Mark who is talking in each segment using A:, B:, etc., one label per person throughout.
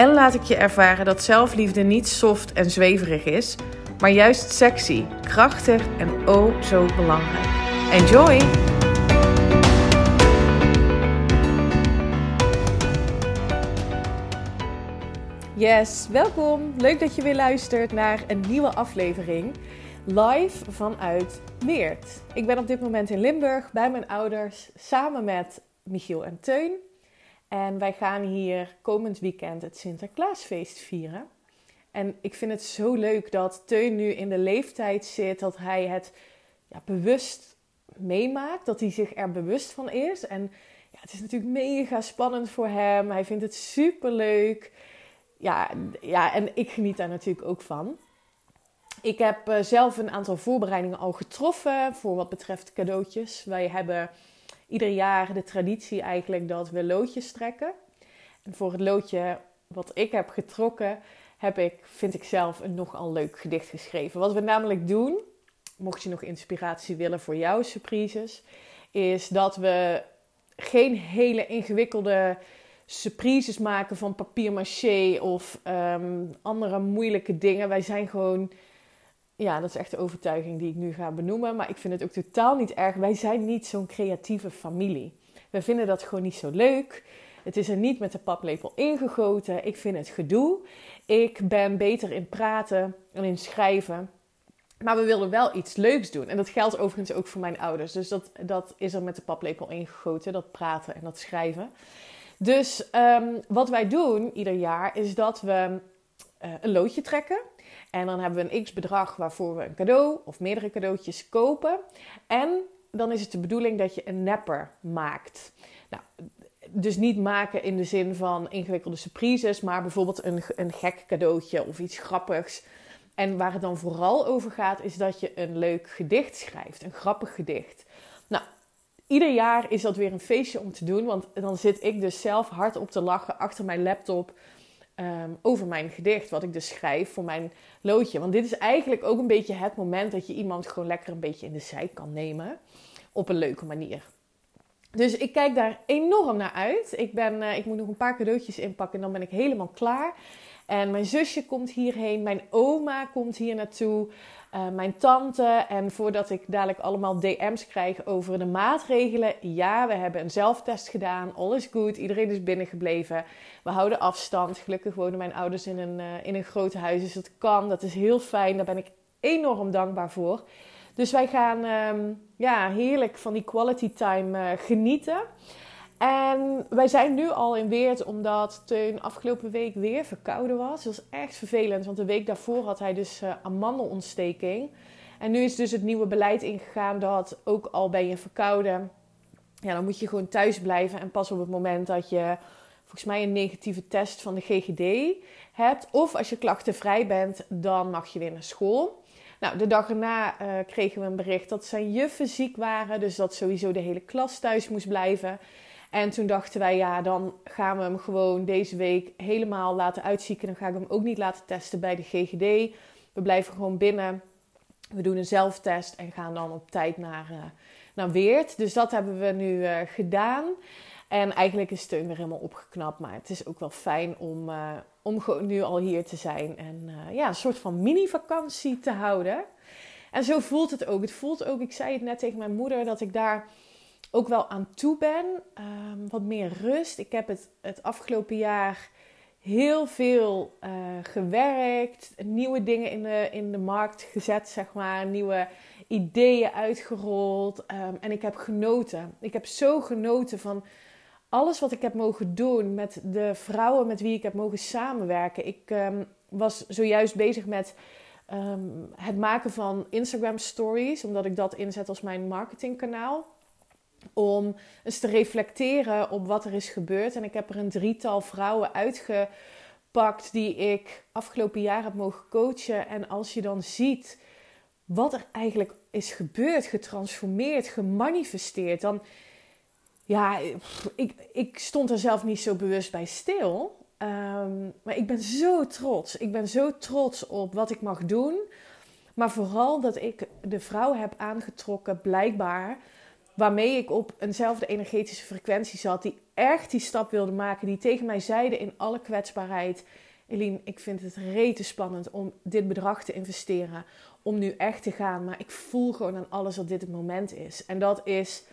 A: en laat ik je ervaren dat zelfliefde niet soft en zweverig is, maar juist sexy, krachtig en oh zo belangrijk. Enjoy! Yes, welkom. Leuk dat je weer luistert naar een nieuwe aflevering. Live vanuit Weert. Ik ben op dit moment in Limburg bij mijn ouders samen met Michiel en Teun. En wij gaan hier komend weekend het Sinterklaasfeest vieren. En ik vind het zo leuk dat Teun nu in de leeftijd zit dat hij het ja, bewust meemaakt, dat hij zich er bewust van is. En ja, het is natuurlijk mega spannend voor hem. Hij vindt het super leuk. Ja, ja, en ik geniet daar natuurlijk ook van. Ik heb uh, zelf een aantal voorbereidingen al getroffen voor wat betreft cadeautjes. Wij hebben ieder jaar de traditie eigenlijk dat we loodjes trekken. En voor het loodje wat ik heb getrokken, heb ik, vind ik zelf, een nogal leuk gedicht geschreven. Wat we namelijk doen, mocht je nog inspiratie willen voor jouw surprises, is dat we geen hele ingewikkelde surprises maken van papier maché of um, andere moeilijke dingen. Wij zijn gewoon ja, dat is echt de overtuiging die ik nu ga benoemen. Maar ik vind het ook totaal niet erg. Wij zijn niet zo'n creatieve familie. We vinden dat gewoon niet zo leuk. Het is er niet met de paplepel ingegoten. Ik vind het gedoe. Ik ben beter in praten en in schrijven. Maar we wilden wel iets leuks doen. En dat geldt overigens ook voor mijn ouders. Dus dat, dat is er met de paplepel ingegoten. Dat praten en dat schrijven. Dus um, wat wij doen ieder jaar is dat we uh, een loodje trekken. En dan hebben we een x bedrag waarvoor we een cadeau of meerdere cadeautjes kopen. En dan is het de bedoeling dat je een nepper maakt. Nou, dus niet maken in de zin van ingewikkelde surprises, maar bijvoorbeeld een, een gek cadeautje of iets grappigs. En waar het dan vooral over gaat, is dat je een leuk gedicht schrijft, een grappig gedicht. Nou, ieder jaar is dat weer een feestje om te doen, want dan zit ik dus zelf hard op te lachen achter mijn laptop um, over mijn gedicht, wat ik dus schrijf voor mijn loodje. Want dit is eigenlijk ook een beetje het moment dat je iemand gewoon lekker een beetje in de zij kan nemen. Op een leuke manier. Dus ik kijk daar enorm naar uit. Ik, ben, uh, ik moet nog een paar cadeautjes inpakken en dan ben ik helemaal klaar. En mijn zusje komt hierheen, mijn oma komt hier naartoe. Uh, mijn tante. En voordat ik dadelijk allemaal DM's krijg over de maatregelen. Ja, we hebben een zelftest gedaan. All is good. Iedereen is binnengebleven. We houden afstand. Gelukkig wonen mijn ouders in een, uh, in een groot huis. Dus dat kan. Dat is heel fijn. Daar ben ik enorm dankbaar voor. Dus wij gaan um, ja, heerlijk van die quality time uh, genieten. En wij zijn nu al in Weert omdat Teun afgelopen week weer verkouden was. Dat was echt vervelend, want de week daarvoor had hij dus uh, amandelontsteking. En nu is dus het nieuwe beleid ingegaan dat ook al ben je verkouden, ja, dan moet je gewoon thuis blijven. En pas op het moment dat je volgens mij een negatieve test van de GGD hebt, of als je klachtenvrij bent, dan mag je weer naar school. Nou, de dag erna uh, kregen we een bericht dat zijn juffen ziek waren, dus dat sowieso de hele klas thuis moest blijven. En toen dachten wij, ja, dan gaan we hem gewoon deze week helemaal laten uitzieken. Dan ga ik hem ook niet laten testen bij de GGD. We blijven gewoon binnen. We doen een zelftest en gaan dan op tijd naar, uh, naar Weert. Dus dat hebben we nu uh, gedaan. En eigenlijk is Steun weer helemaal opgeknapt. Maar het is ook wel fijn om, uh, om nu al hier te zijn. En ja, een soort van mini-vakantie te houden. En zo voelt het ook. Het voelt ook, ik zei het net tegen mijn moeder, dat ik daar ook wel aan toe ben. Um, wat meer rust. Ik heb het, het afgelopen jaar heel veel uh, gewerkt. Nieuwe dingen in de, in de markt gezet, zeg maar. Nieuwe ideeën uitgerold. Um, en ik heb genoten. Ik heb zo genoten van alles wat ik heb mogen doen met de vrouwen met wie ik heb mogen samenwerken. Ik um, was zojuist bezig met um, het maken van Instagram stories, omdat ik dat inzet als mijn marketingkanaal om eens te reflecteren op wat er is gebeurd. En ik heb er een drietal vrouwen uitge, pakt die ik afgelopen jaar heb mogen coachen. En als je dan ziet wat er eigenlijk is gebeurd, getransformeerd, gemanifesteerd, dan ja, ik, ik stond er zelf niet zo bewust bij stil. Ehm, maar ik ben zo trots. Ik ben zo trots op wat ik mag doen. Maar vooral dat ik de vrouw heb aangetrokken, blijkbaar, waarmee ik op eenzelfde energetische frequentie zat, die echt die stap wilde maken, die tegen mij zeiden in alle kwetsbaarheid: Eline, ik vind het rete spannend om dit bedrag te investeren, om nu echt te gaan, maar ik voel gewoon aan alles dat dit het moment is. En dat is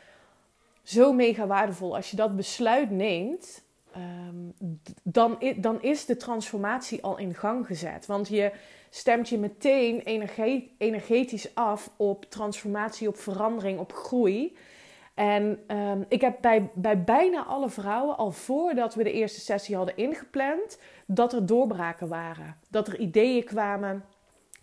A: zo mega waardevol. Als je dat besluit neemt, ehm, dan, dan is de transformatie al in gang gezet. Want je stemt je meteen energetisch af op transformatie, op verandering, op groei. En um, ik heb bij, bij bijna alle vrouwen, al voordat we de eerste sessie hadden ingepland, dat er doorbraken waren. Dat er ideeën kwamen,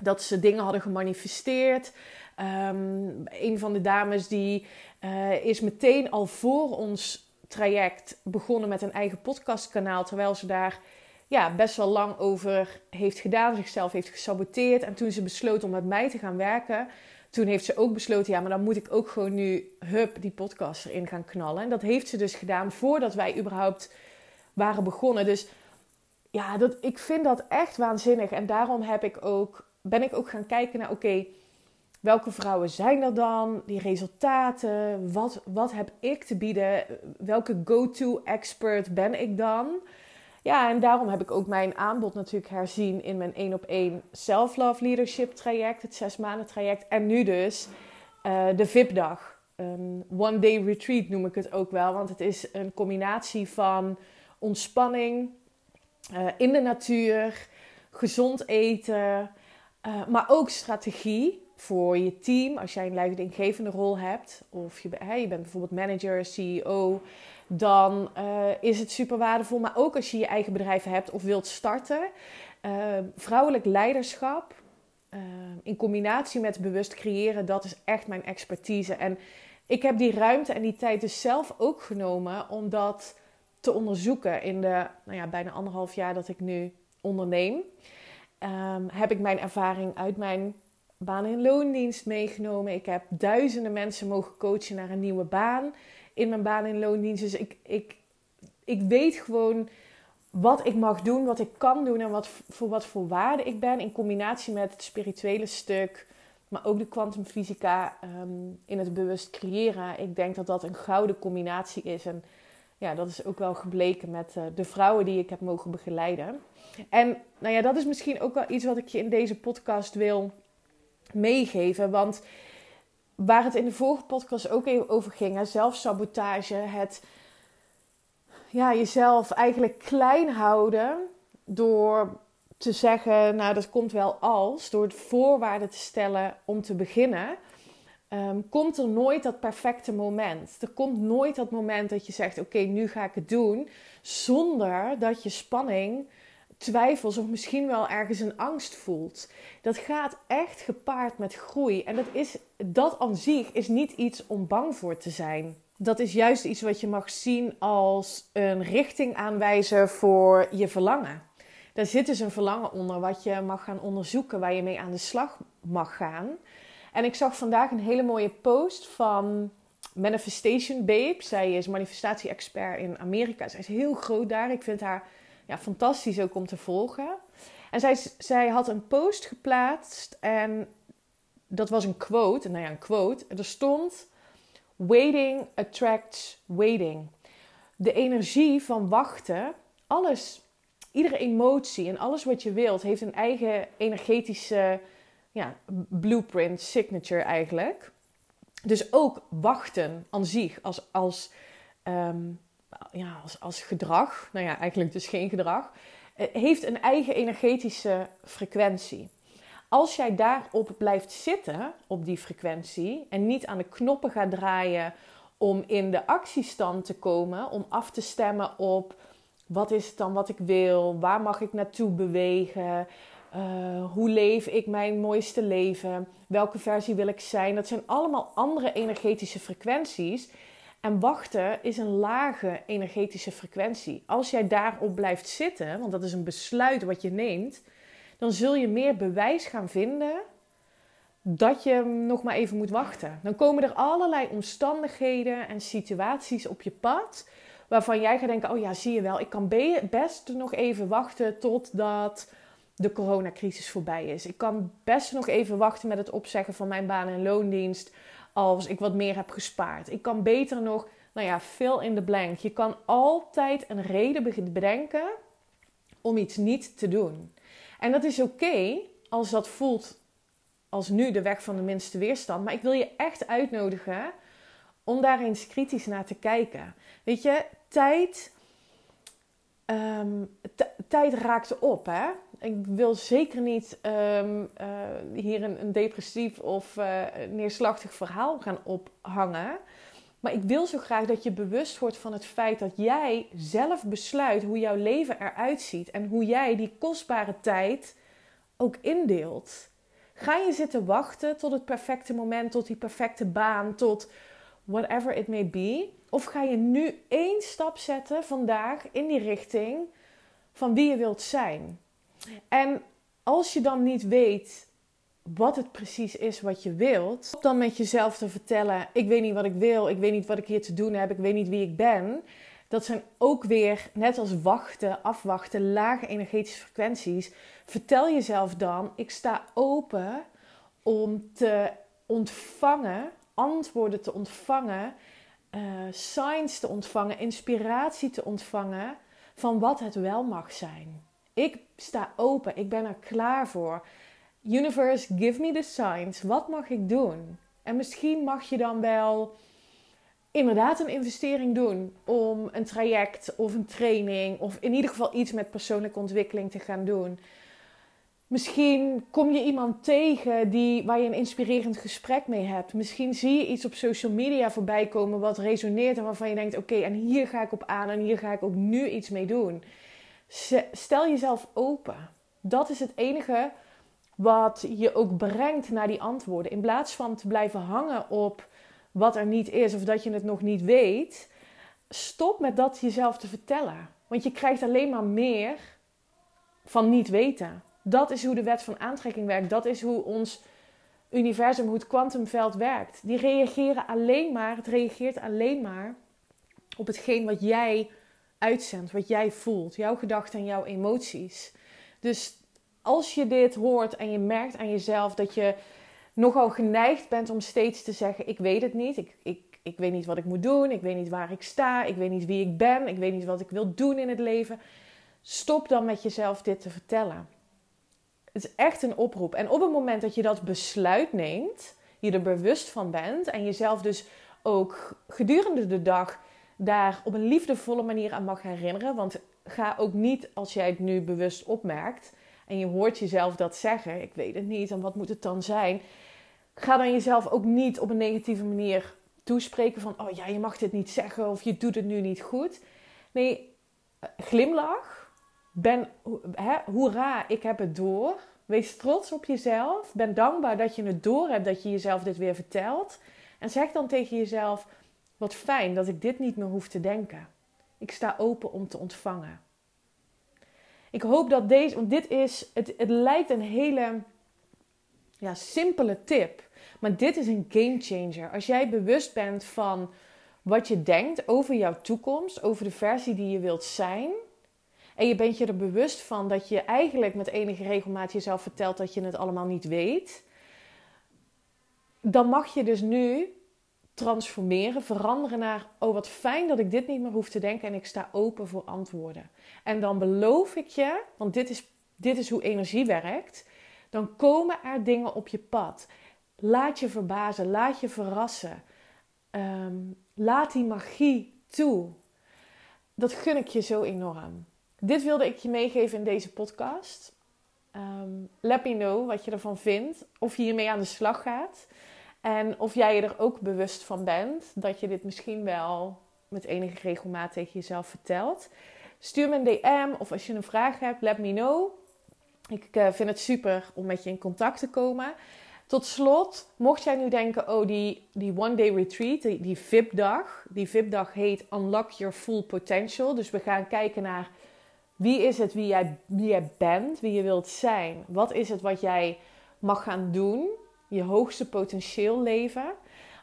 A: dat ze dingen hadden gemanifesteerd. Um, een van de dames die uh, is meteen al voor ons traject begonnen met een eigen podcastkanaal, terwijl ze daar ja, best wel lang over heeft gedaan, zichzelf heeft gesaboteerd. En toen ze besloot om met mij te gaan werken, toen heeft ze ook besloten, ja, maar dan moet ik ook gewoon nu, hup, die podcast erin gaan knallen. En dat heeft ze dus gedaan voordat wij überhaupt waren begonnen. Dus ja, dat, ik vind dat echt waanzinnig. En daarom heb ik ook, ben ik ook gaan kijken naar, oké, welke vrouwen zijn er dan? Die resultaten, wat, wat heb ik te bieden? Welke go-to expert ben ik dan? Ja, en daarom heb ik ook mijn aanbod natuurlijk herzien in mijn één op één self-love leadership traject, het zes maanden traject. En nu dus uh, de VIP-dag. Een one day retreat noem ik het ook wel, want het is een combinatie van ontspanning uh, in de natuur, gezond eten, uh, maar ook strategie voor je team. Als jij een leidinggevende rol hebt, of je, je bent bijvoorbeeld manager, CEO dan uh, is het super waardevol. Maar ook als je je eigen bedrijf hebt of wilt starten. Uh, vrouwelijk leiderschap in combinatie met bewust creëren, dat is echt mijn expertise. En ik heb die ruimte en die tijd dus zelf ook genomen om dat te onderzoeken in de nou ja, bijna anderhalf jaar dat ik nu onderneem. Um, heb ik mijn ervaring uit mijn baan- in loondienst meegenomen. Ik heb duizenden mensen mogen coachen naar een nieuwe baan in mijn baan in loondienst. Dus ik, ik, ik weet gewoon wat ik mag doen, wat ik kan doen en wat, voor wat voor waarde ik ben. In combinatie met het spirituele stuk, maar ook de kwantumfysica um, in het bewust creëren. Ik denk dat dat een gouden combinatie is. En ja, dat is ook wel gebleken met uh, de vrouwen die ik heb mogen begeleiden. En nou ja, dat is misschien ook wel iets wat ik je in deze podcast wil meegeven. Want waar het in de vorige podcast ook even over ging, hè, zelfsabotage, het ja, jezelf eigenlijk klein houden door te zeggen, nou dat komt wel als, door het voorwaarden te stellen om te beginnen, ehm, komt er nooit dat perfecte moment. Er komt nooit dat moment dat je zegt, oké, nu ga ik het doen, zonder dat je spanning twijfels of misschien wel ergens een angst voelt. Dat gaat echt gepaard met groei. En dat, is, dat aan zich is niet iets om bang voor te zijn. Dat is juist iets wat je mag zien als een richting aanwijzen voor je verlangen. Daar zit dus een verlangen onder wat je mag gaan onderzoeken, waar je mee aan de slag mag gaan. En ik zag vandaag een hele mooie post van Manifestation Babe. Zij is manifestatie-expert in Amerika. Zij is heel groot daar. Ik vind haar ja, fantastisch ook om te volgen. En zij, zij had een post geplaatst en dat was een quote. Nou ja, een quote. Er stond: Waiting attracts waiting. De energie van wachten, alles, iedere emotie en alles wat je wilt, heeft een eigen energetische ja, blueprint, signature eigenlijk. Dus ook wachten aan zich als, als um, ja, als, als gedrag, nou ja, eigenlijk dus geen gedrag, eh, heeft een eigen energetische frequentie. Als jij daarop blijft zitten, op die frequentie, en niet aan de knoppen gaat draaien om in de actiestand te komen, om af te stemmen op wat is het dan wat ik wil, waar mag ik naartoe bewegen, uh, hoe leef ik mijn mooiste leven, welke versie wil ik zijn. Dat zijn allemaal andere energetische frequenties En wachten is een lage energetische frequentie. Als jij daarop blijft zitten, want dat is een besluit wat je neemt, dan zul je meer bewijs gaan vinden dat je nog maar even moet wachten. Dan komen er allerlei omstandigheden en situaties op je pad waarvan jij gaat denken: oh ja, zie je wel, ik kan best nog even wachten totdat de coronacrisis voorbij is. Ik kan best nog even wachten met het opzeggen van mijn baan en loondienst als ik wat meer heb gespaard. Ik kan beter nog, nou ja, fill in the blank. Je kan altijd een reden bedenken om iets niet te doen. En dat is oké als dat voelt als nu de weg van de minste weerstand. Maar ik wil je echt uitnodigen om daar eens kritisch naar te kijken. Weet je, tijd, um, tijd raakt op. Hè? Ik wil zeker niet um, uh, hier een, depressief of uh, neerslachtig verhaal gaan ophangen. Maar ik wil zo graag dat je bewust wordt van het feit dat jij zelf besluit hoe jouw leven eruit ziet. En hoe jij die kostbare tijd ook indeelt. Ga je zitten wachten tot het perfecte moment, tot die perfecte baan, tot whatever it may be? Of ga je nu één stap zetten vandaag in die richting van wie je wilt zijn? En als je dan niet weet wat het precies is wat je wilt, dan met jezelf te vertellen: ik weet niet wat ik wil, ik weet niet wat ik hier te doen heb, ik weet niet wie ik ben. Dat zijn ook weer, net als wachten, afwachten, lage energetische frequenties. Vertel jezelf dan: ik sta open om te ontvangen, antwoorden te ontvangen, uh, signs te ontvangen, inspiratie te ontvangen van wat het wel mag zijn. Ik sta open, ik ben er klaar voor. Universe, give me the signs. Wat mag ik doen? En misschien mag je dan wel inderdaad een investering doen om een traject of een training of in ieder geval iets met persoonlijke ontwikkeling te gaan doen. Misschien kom je iemand tegen die, waar je een inspirerend gesprek mee hebt. Misschien zie je iets op social media voorbij komen wat resoneert en waarvan je denkt: oké, en hier ga ik op aan en hier ga ik ook nu iets mee doen. Stel jezelf open. Dat is het enige wat je ook brengt naar die antwoorden. In plaats van te blijven hangen op wat er niet is of dat je het nog niet weet, stop met dat jezelf te vertellen. Want je krijgt alleen maar meer van niet weten. Dat is hoe de wet van aantrekking werkt. Dat is hoe ons universum, hoe het kwantumveld werkt. Die reageren alleen maar, het reageert alleen maar op hetgeen wat jij uitzendt, wat jij voelt, jouw gedachten en jouw emoties. Dus als je dit hoort en je merkt aan jezelf dat je nogal geneigd bent om steeds te zeggen: Ik weet het niet, ik, ik, ik weet niet wat ik moet doen, ik weet niet waar ik sta, ik weet niet wie ik ben, ik weet niet wat ik wil doen in het leven. Stop dan met jezelf dit te vertellen. Het is echt een oproep. En op het moment dat je dat besluit neemt, je er bewust van bent en jezelf dus ook gedurende de dag daar op een liefdevolle manier aan mag herinneren. Want ga ook niet als jij het nu bewust opmerkt en je hoort jezelf dat zeggen, ik weet het niet en wat moet het dan zijn. Ga dan jezelf ook niet op een negatieve manier toespreken van, oh ja, je mag dit niet zeggen of je doet het nu niet goed. Nee, glimlach, ben, hè, hoera, ik heb het door. Wees trots op jezelf. Ben dankbaar dat je het door hebt dat je jezelf dit weer vertelt. En zeg dan tegen jezelf: Wat fijn dat ik dit niet meer hoef te denken. Ik sta open om te ontvangen. Ik hoop dat deze, want dit is, het, het lijkt een hele ja, simpele tip. Maar dit is een game changer. Als jij bewust bent van wat je denkt over jouw toekomst, over de versie die je wilt zijn. En je bent je er bewust van dat je eigenlijk met enige regelmaat jezelf vertelt dat je het allemaal niet weet. Dan mag je dus nu transformeren, veranderen naar: oh wat fijn dat ik dit niet meer hoef te denken en ik sta open voor antwoorden. En dan beloof ik je, want dit is, dit is hoe energie werkt, dan komen er dingen op je pad. Laat je verbazen, laat je verrassen. Ehm, laat die magie toe. Dat gun ik je zo enorm. Dit wilde ik je meegeven in deze podcast. Um, let me know wat je ervan vindt. Of je hiermee aan de slag gaat. En of jij je er ook bewust van bent dat je dit misschien wel met enige regelmaat tegen jezelf vertelt. Stuur me een DM of als je een vraag hebt, let me know. Ik uh, vind het super om met je in contact te komen. Tot slot, mocht jij nu denken, oh die, die one day retreat, die, die VIP-dag. Die VIP-dag heet Unlock Your Full Potential. Dus we gaan kijken naar wie is het wie jij, wie jij bent, wie je wilt zijn. Wat is het wat jij mag gaan doen, je hoogste potentieel leven.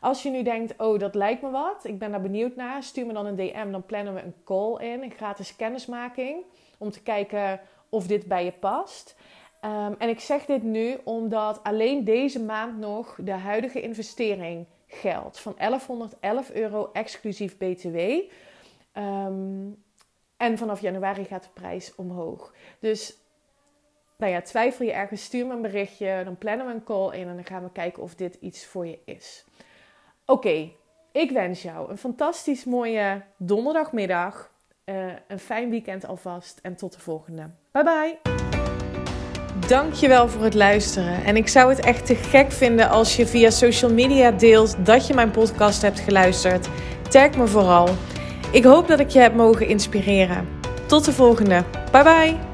A: Als je nu denkt, oh dat lijkt me wat, ik ben daar benieuwd naar, stuur me dan een DM, dan plannen we een call in, een gratis kennismaking, om te kijken of dit bij je past. Ehm, en ik zeg dit nu omdat alleen deze maand nog de huidige investering geldt van 1111 euro exclusief BTW. Ehm, en vanaf januari gaat de prijs omhoog. Dus nou ja, twijfel je ergens, stuur me een berichtje. Dan plannen we een call in en dan gaan we kijken of dit iets voor je is. Oké, ik wens jou een fantastisch mooie donderdagmiddag. Uh, een fijn weekend alvast en tot de volgende. Bye bye. Dankjewel voor het luisteren. En ik zou het echt te gek vinden als je via social media deelt dat je mijn podcast hebt geluisterd. Tag me vooral. Ik hoop dat ik je heb mogen inspireren. Tot de volgende. Bye bye.